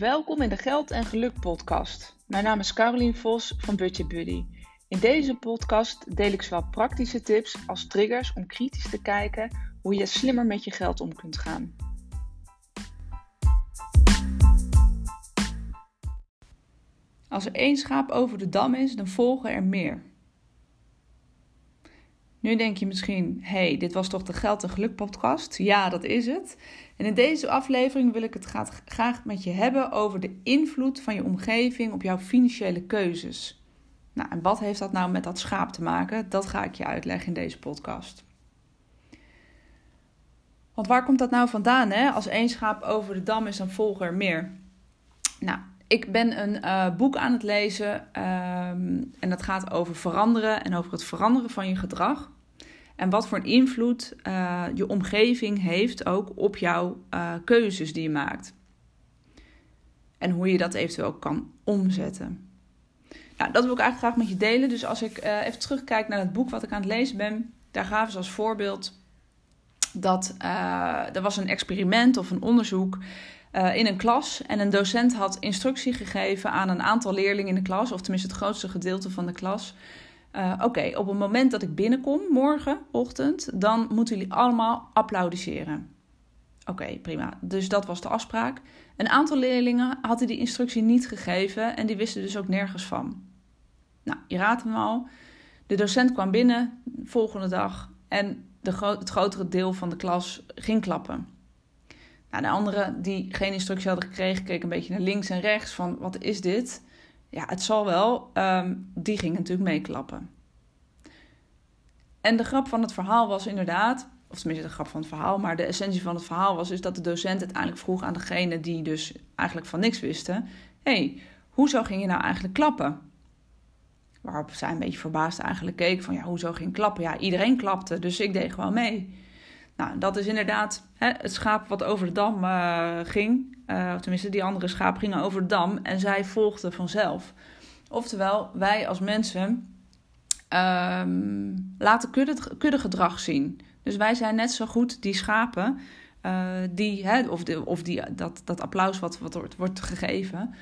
Welkom in de Geld en Geluk podcast. Mijn naam is Caroline Vos van Budget Buddy. In deze podcast deel ik zowel praktische tips als triggers om kritisch te kijken hoe je slimmer met je geld om kunt gaan. Als er één schaap over de dam is, dan volgen er meer. Nu denk je misschien, hey, dit was toch de Geld en Geluk podcast? Ja, dat is het. En in deze aflevering wil ik het graag met je hebben over de invloed van je omgeving op jouw financiële keuzes. Nou, en wat heeft dat nou met dat schaap te maken? Dat ga ik je uitleggen in deze podcast. Want waar komt dat nou vandaan? Hè? Als één schaap over de dam is, dan volgen er meer. Nou, ik ben een uh, boek aan het lezen um, en dat gaat over veranderen en over het veranderen van je gedrag. En wat voor een invloed uh, je omgeving heeft ook op jouw uh, keuzes die je maakt. En hoe je dat eventueel kan omzetten. Nou, dat wil ik eigenlijk graag met je delen. Dus als ik even terugkijk naar het boek wat ik aan het lezen ben, daar gaven ze als voorbeeld dat er was een experiment of een onderzoek uh, in een klas. En een docent had instructie gegeven aan een aantal leerlingen in de klas, of tenminste het grootste gedeelte van de klas. Uh, Oké, op het moment dat ik binnenkom, morgenochtend, dan moeten jullie allemaal applaudisseren. Oké, prima. Dus dat was de afspraak. Een aantal leerlingen hadden die instructie niet gegeven en die wisten dus ook nergens van. Nou, je raadt hem al. De docent kwam binnen volgende dag en de het grotere deel van de klas ging klappen. Nou, de anderen die geen instructie hadden gekregen, keken een beetje naar links en rechts van wat is dit? Ja, het zal wel. Um, die gingen natuurlijk meeklappen. En de grap van het verhaal was inderdaad, of tenminste de grap van het verhaal, maar de essentie van het verhaal was is dat de docent uiteindelijk vroeg aan degene die dus eigenlijk van niks wisten: hé, hey, hoezo ging je nou eigenlijk klappen? Waarop zij een beetje verbaasd eigenlijk keek van ja, hoezo ging klappen? Ja, iedereen klapte, dus ik deed gewoon mee. Nou, dat is inderdaad hè, het schaap wat over de dam uh, ging. Uh, tenminste, die andere schaap gingen over de dam en zij volgden vanzelf. Oftewel, wij als mensen um, laten kudde, kuddegedrag zien. Dus wij zijn net zo goed die schapen, uh, die, hè, of, de, of die, dat, dat applaus wat, wat wordt, wordt gegeven.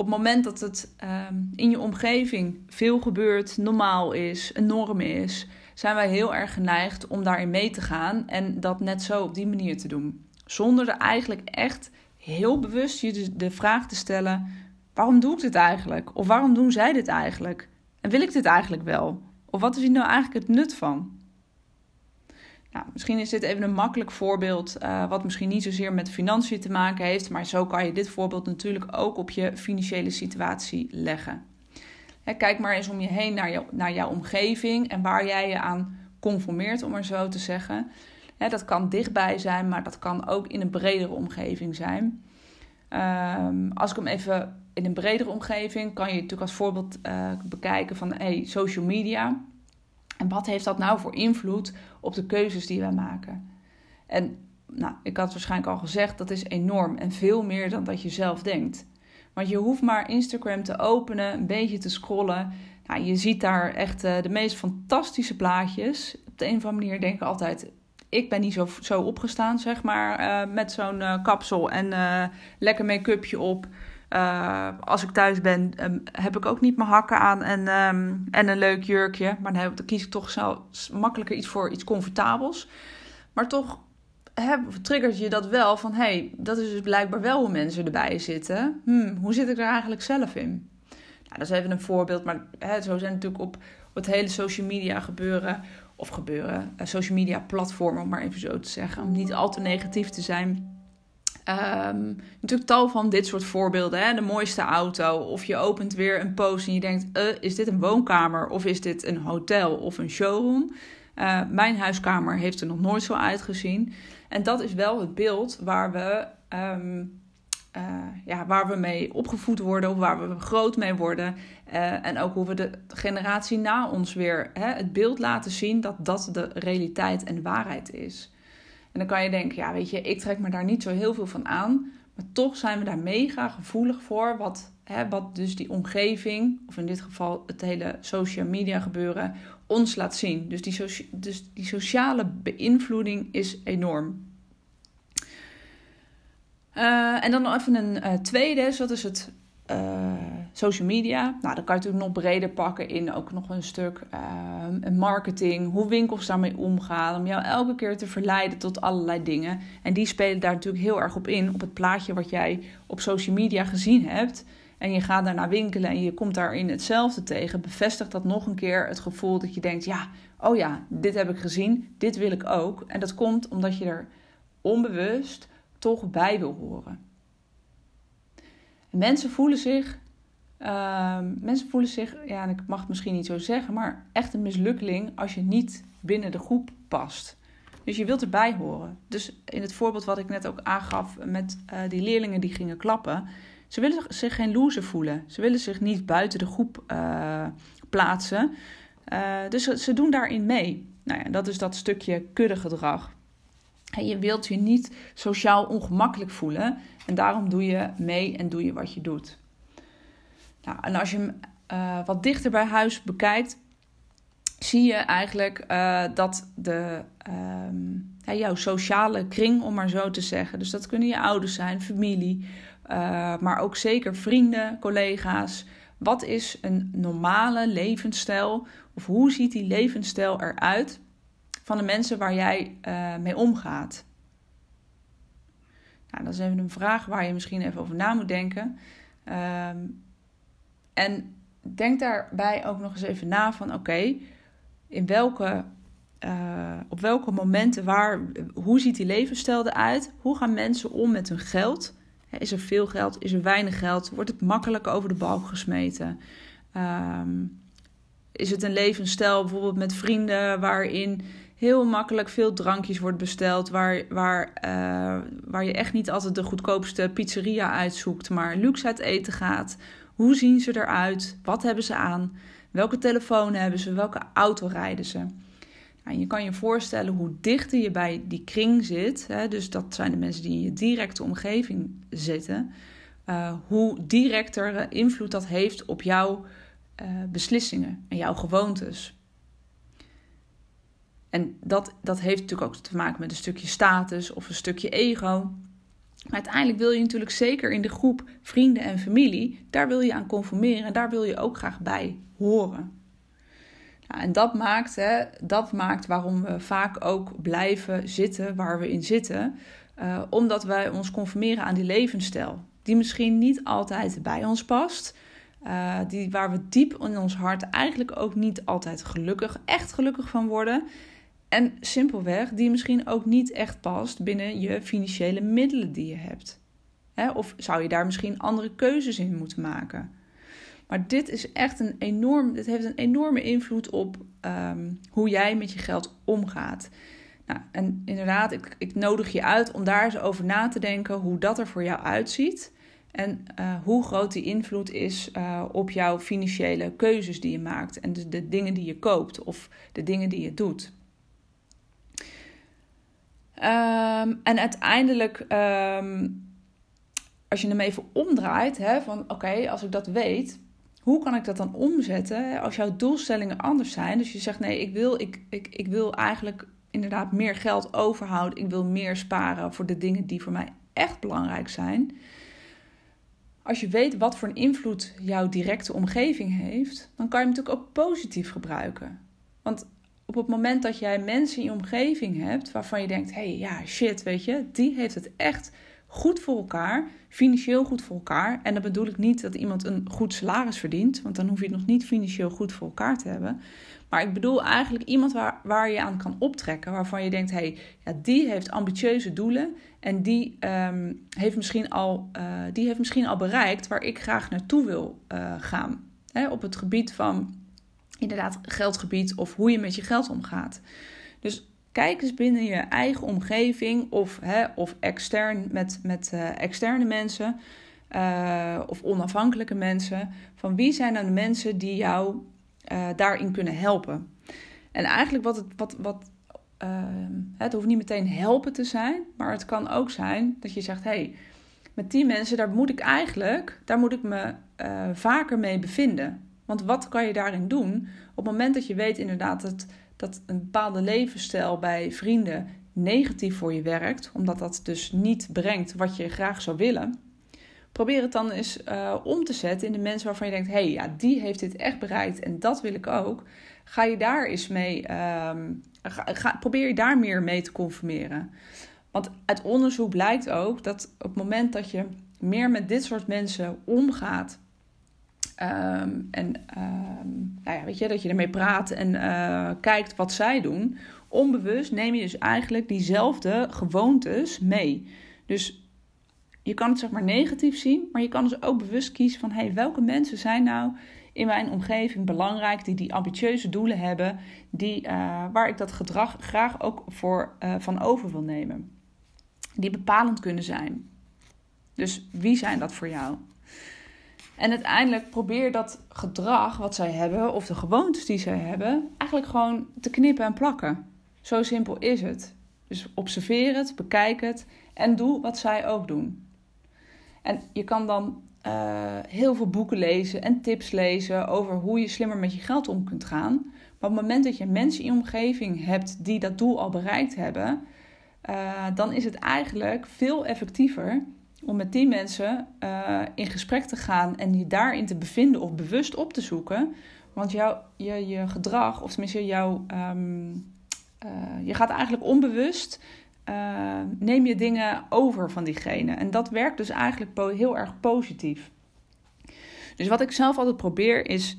Op het moment dat het um, in je omgeving veel gebeurt, normaal is, een norm is, zijn wij heel erg geneigd om daarin mee te gaan en dat net zo op die manier te doen. Zonder er eigenlijk echt heel bewust je de vraag te stellen: waarom doe ik dit eigenlijk? Of waarom doen zij dit eigenlijk? En wil ik dit eigenlijk wel? Of wat is hier nou eigenlijk het nut van? Nou, misschien is dit even een makkelijk voorbeeld, uh, wat misschien niet zozeer met financiën te maken heeft, maar zo kan je dit voorbeeld natuurlijk ook op je financiële situatie leggen kijk maar eens om je heen naar, naar jouw omgeving en waar jij je aan conformeert, om maar zo te zeggen. dat kan dichtbij zijn, maar dat kan ook in een bredere omgeving zijn. Um, als ik hem even in een bredere omgeving, kan je natuurlijk als voorbeeld uh, bekijken van hey, social media. En wat heeft dat nou voor invloed op de keuzes die wij maken? En nou, ik had waarschijnlijk al gezegd, dat is enorm en veel meer dan dat je zelf denkt. Want je hoeft maar Instagram te openen, een beetje te scrollen. Nou, je ziet daar echt uh, de meest fantastische plaatjes. Op de een of andere manier denk ik altijd... Ik ben niet zo, zo opgestaan, zeg maar, uh, met zo'n uh, kapsel en lekker make-upje op. als ik thuis ben, um, heb ik ook niet mijn hakken aan en, um, en een leuk jurkje. Maar dan, kies ik toch zo makkelijker iets voor iets comfortabels. Maar toch triggert je dat wel van hé, hey, dat is dus blijkbaar wel hoe mensen erbij zitten. Hmm, hoe zit ik er eigenlijk zelf in? Nou, dat is even een voorbeeld, maar hè, zo zijn natuurlijk op, het hele social media gebeuren, of gebeuren, uh, social media platformen, om maar even zo te zeggen, om niet al te negatief te zijn. Um, natuurlijk tal van dit soort voorbeelden. Hè? De mooiste auto. Of je opent weer een post en je denkt: uh, is dit een woonkamer? Of is dit een hotel of een showroom? Uh, mijn huiskamer heeft er nog nooit zo uitgezien. En dat is wel het beeld waar we, um, uh, ja, waar we mee opgevoed worden of waar we groot mee worden. En ook hoe we de generatie na ons weer hè, het beeld laten zien dat dat de realiteit en de waarheid is. En dan kan je denken, ja weet je, ik trek me daar niet zo heel veel van aan. Maar toch zijn we daar mega gevoelig voor wat, hè, wat dus die omgeving, of in dit geval het hele social media gebeuren, ons laat zien. Dus die, dus die sociale beïnvloeding is enorm. Uh, en dan nog even een uh, tweede, dus dat is het uh, social media. Nou, dan kan je natuurlijk nog breder pakken in ook nog een stuk marketing, hoe winkels daarmee omgaan, om jou elke keer te verleiden tot allerlei dingen. En die spelen daar natuurlijk heel erg op in, op het plaatje wat jij op social media gezien hebt. En je gaat daarna winkelen en je komt daarin hetzelfde tegen. Bevestigt dat nog een keer het gevoel dat je denkt: ja, oh ja, dit heb ik gezien, dit wil ik ook. En dat komt omdat je er onbewust toch bij wil horen. En mensen voelen zich, uh, mensen voelen zich, ja, ik mag het misschien niet zo zeggen, maar echt een mislukkeling als je niet binnen de groep past. Dus je wilt erbij horen. Dus in het voorbeeld wat ik net ook aangaf met uh, die leerlingen die gingen klappen, ze willen zich geen loser voelen. Ze willen zich niet buiten de groep uh, plaatsen. Uh, dus ze, ze, doen daarin mee. Nou ja, dat is dat stukje kuddegedrag. En je wilt je niet sociaal ongemakkelijk voelen. En daarom doe je mee en doe je wat je doet. Nou, en als je hem uh, wat dichter bij huis bekijkt, zie je eigenlijk uh, dat de, ja, jouw sociale kring, om maar zo te zeggen. Dus dat kunnen je ouders zijn, familie, uh, maar ook zeker vrienden, collega's. Wat is een normale levensstijl? Of hoe ziet die levensstijl eruit van de mensen waar jij mee omgaat? Nou, dat is even een vraag waar je misschien even over na moet denken. Um, en denk daarbij ook nog eens even na van oké, in welke, uh, op welke momenten, waar, hoe ziet die levensstijl eruit? Hoe gaan mensen om met hun geld? Is er veel geld? Is er weinig geld? Wordt het makkelijk over de balk gesmeten? Um, is het een levensstijl bijvoorbeeld met vrienden waarin heel makkelijk veel drankjes wordt besteld, waar, waar, uh, waar je echt niet altijd de goedkoopste pizzeria uitzoekt, maar luxe uit eten gaat? Hoe zien ze eruit? Wat hebben ze aan? Welke telefoon hebben ze? Welke auto rijden ze? Nou, je kan je voorstellen hoe dichter je bij die kring zit, hè, dus dat zijn de mensen die in je directe omgeving zitten, uh, hoe directer invloed dat heeft op jouw uh, beslissingen en jouw gewoontes. En dat, dat heeft natuurlijk ook te maken met een stukje status of een stukje ego. Maar uiteindelijk wil je natuurlijk zeker in de groep vrienden en familie, daar wil je aan conformeren en daar wil je ook graag bij horen. Nou, en dat maakt, hè, dat maakt waarom we vaak ook blijven zitten waar we in zitten, uh, omdat wij ons conformeren aan die levensstijl, die misschien niet altijd bij ons past. Uh, die, waar we diep in ons hart eigenlijk ook niet altijd gelukkig, echt gelukkig van worden. En simpelweg, die misschien ook niet echt past binnen je financiële middelen die je hebt. Of zou je daar misschien andere keuzes in moeten maken? Maar dit is echt een enorm, dit heeft een enorme invloed op um, hoe jij met je geld omgaat. Nou, en inderdaad, ik, ik, nodig je uit om daar eens over na te denken hoe dat er voor jou uitziet. En uh, hoe groot die invloed is uh, op jouw financiële keuzes die je maakt. En de dingen die je koopt of de dingen die je doet. Um, en uiteindelijk, um, als je hem even omdraait, hè, van oké, als ik dat weet, hoe kan ik dat dan omzetten als jouw doelstellingen anders zijn? Dus je zegt nee, ik wil, ik, ik, ik wil eigenlijk inderdaad meer geld overhouden. Ik wil meer sparen voor de dingen die voor mij echt belangrijk zijn. Als je weet wat voor een invloed jouw directe omgeving heeft, dan kan je hem natuurlijk ook positief gebruiken. Want op het moment dat jij mensen in je omgeving hebt waarvan je denkt: hé, hey, ja, shit, weet je, die heeft het echt goed voor elkaar, financieel goed voor elkaar. En dan bedoel ik niet dat iemand een goed salaris verdient, want dan hoef je het nog niet financieel goed voor elkaar te hebben. Maar ik bedoel eigenlijk iemand waar, waar je aan kan optrekken, waarvan je denkt: hé, hey, ja, die heeft ambitieuze doelen en die, um, heeft misschien al, uh, die heeft misschien al bereikt waar ik graag naartoe wil uh, gaan. Op het gebied van inderdaad geldgebied of hoe je met je geld omgaat. Dus kijk eens binnen je eigen omgeving of, hè, of extern met, met uh, externe mensen uh, of onafhankelijke mensen. Van wie zijn nou de mensen die jou uh, daarin kunnen helpen? En eigenlijk wat het, wat, wat, het hoeft niet meteen helpen te zijn, maar het kan ook zijn dat je zegt: hé, hey, met die mensen, daar moet ik eigenlijk, daar moet ik me vaker mee bevinden. Want wat kan je daarin doen op het moment dat je weet inderdaad dat, dat een bepaalde levensstijl bij vrienden negatief voor je werkt, omdat dat dus niet brengt wat je graag zou willen, probeer het dan eens uh, om te zetten in de mensen waarvan je denkt: hé, hey, ja, die heeft dit echt bereikt en dat wil ik ook. Ga je daar eens mee, um, ga, probeer je daar meer mee te conformeren. Want uit onderzoek blijkt ook dat op het moment dat je meer met dit soort mensen omgaat. Um, en um, nou ja, weet je, dat je ermee praat en uh, kijkt wat zij doen. Onbewust neem je dus eigenlijk diezelfde gewoontes mee. Dus je kan het zeg maar negatief zien, maar je kan dus ook bewust kiezen van hey, welke mensen zijn nou in mijn omgeving belangrijk, die die ambitieuze doelen hebben, die, uh, waar ik dat gedrag graag ook voor uh, van over wil nemen. Die bepalend kunnen zijn. Dus wie zijn dat voor jou? En uiteindelijk probeer dat gedrag wat zij hebben, of de gewoontes die zij hebben, eigenlijk gewoon te knippen en plakken. Zo simpel is het. Dus observeer het, bekijk het en doe wat zij ook doen. En je kan dan uh, heel veel boeken lezen en tips lezen over hoe je slimmer met je geld om kunt gaan. Maar op het moment dat je mensen in je omgeving hebt die dat doel al bereikt hebben, uh, dan is het eigenlijk veel effectiever om met die mensen uh, in gesprek te gaan en je daarin te bevinden of bewust op te zoeken. Want jouw, je, je gedrag, of tenminste jouw, um, je gaat eigenlijk onbewust uh, neem je dingen over van diegene. En dat werkt dus eigenlijk heel erg positief. Dus wat ik zelf altijd probeer is,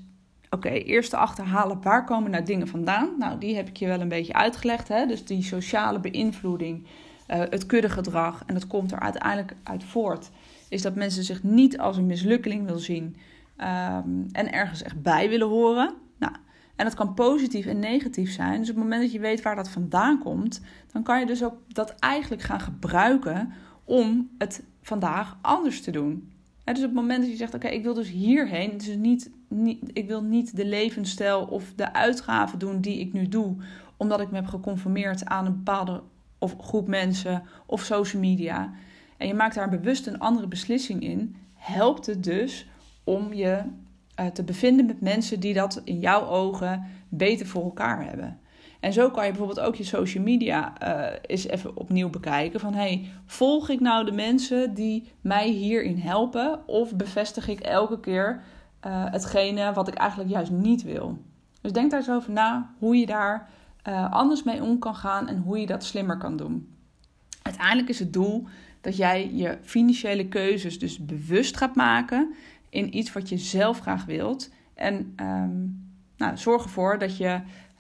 oké, eerst te achterhalen waar komen nou dingen vandaan. Nou, die heb ik je wel een beetje uitgelegd. Hè? Dus die sociale beïnvloeding, uh, het kuddegedrag. En dat komt er uiteindelijk uit voort. Is dat mensen zich niet als een mislukkeling willen zien um, en ergens echt bij willen horen. Nou, en dat kan positief en negatief zijn. Dus op het moment dat je weet waar dat vandaan komt, dan kan je dus ook dat eigenlijk gaan gebruiken om het vandaag anders te doen. dus op het moment dat je zegt: Oké, ik wil dus hierheen, dus niet, niet, ik wil niet de levensstijl of de uitgaven doen die ik nu doe, omdat ik me heb geconformeerd aan een bepaalde of groep mensen of social media. En je maakt daar bewust een andere beslissing in, helpt het dus om je uh, te bevinden met mensen die dat in jouw ogen beter voor elkaar hebben. En zo kan je bijvoorbeeld ook je social media uh, eens even opnieuw bekijken. Van hey, volg ik nou de mensen die mij hierin helpen? Of bevestig ik elke keer uh, hetgene wat ik eigenlijk juist niet wil? Dus denk daar eens over na hoe je daar uh, anders mee om kan gaan en hoe je dat slimmer kan doen. Uiteindelijk is het doel dat jij je financiële keuzes dus bewust gaat maken in iets wat je zelf graag wilt. En um, nou, zorg ervoor dat je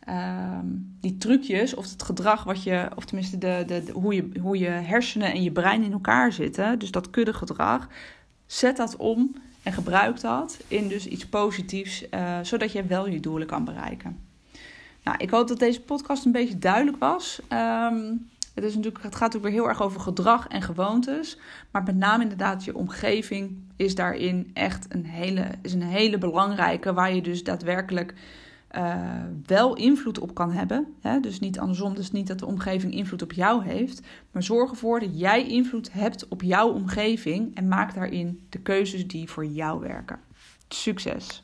um, die trucjes of het gedrag wat je, of tenminste de, de, hoe, je, hoe je hersenen en je brein in elkaar zitten, dus dat kuddegedrag, zet dat om en gebruik dat in dus iets positiefs, uh, zodat je wel je doelen kan bereiken. Nou, ik hoop dat deze podcast een beetje duidelijk was. Um, het, is natuurlijk, het gaat natuurlijk weer heel erg over gedrag en gewoontes. Maar met name inderdaad, je omgeving is daarin echt een hele, is een hele belangrijke. Waar je dus daadwerkelijk uh, wel invloed op kan hebben. Hè? Dus niet andersom, dus niet dat de omgeving invloed op jou heeft. Maar zorg ervoor dat jij invloed hebt op jouw omgeving. En maak daarin de keuzes die voor jou werken. Succes!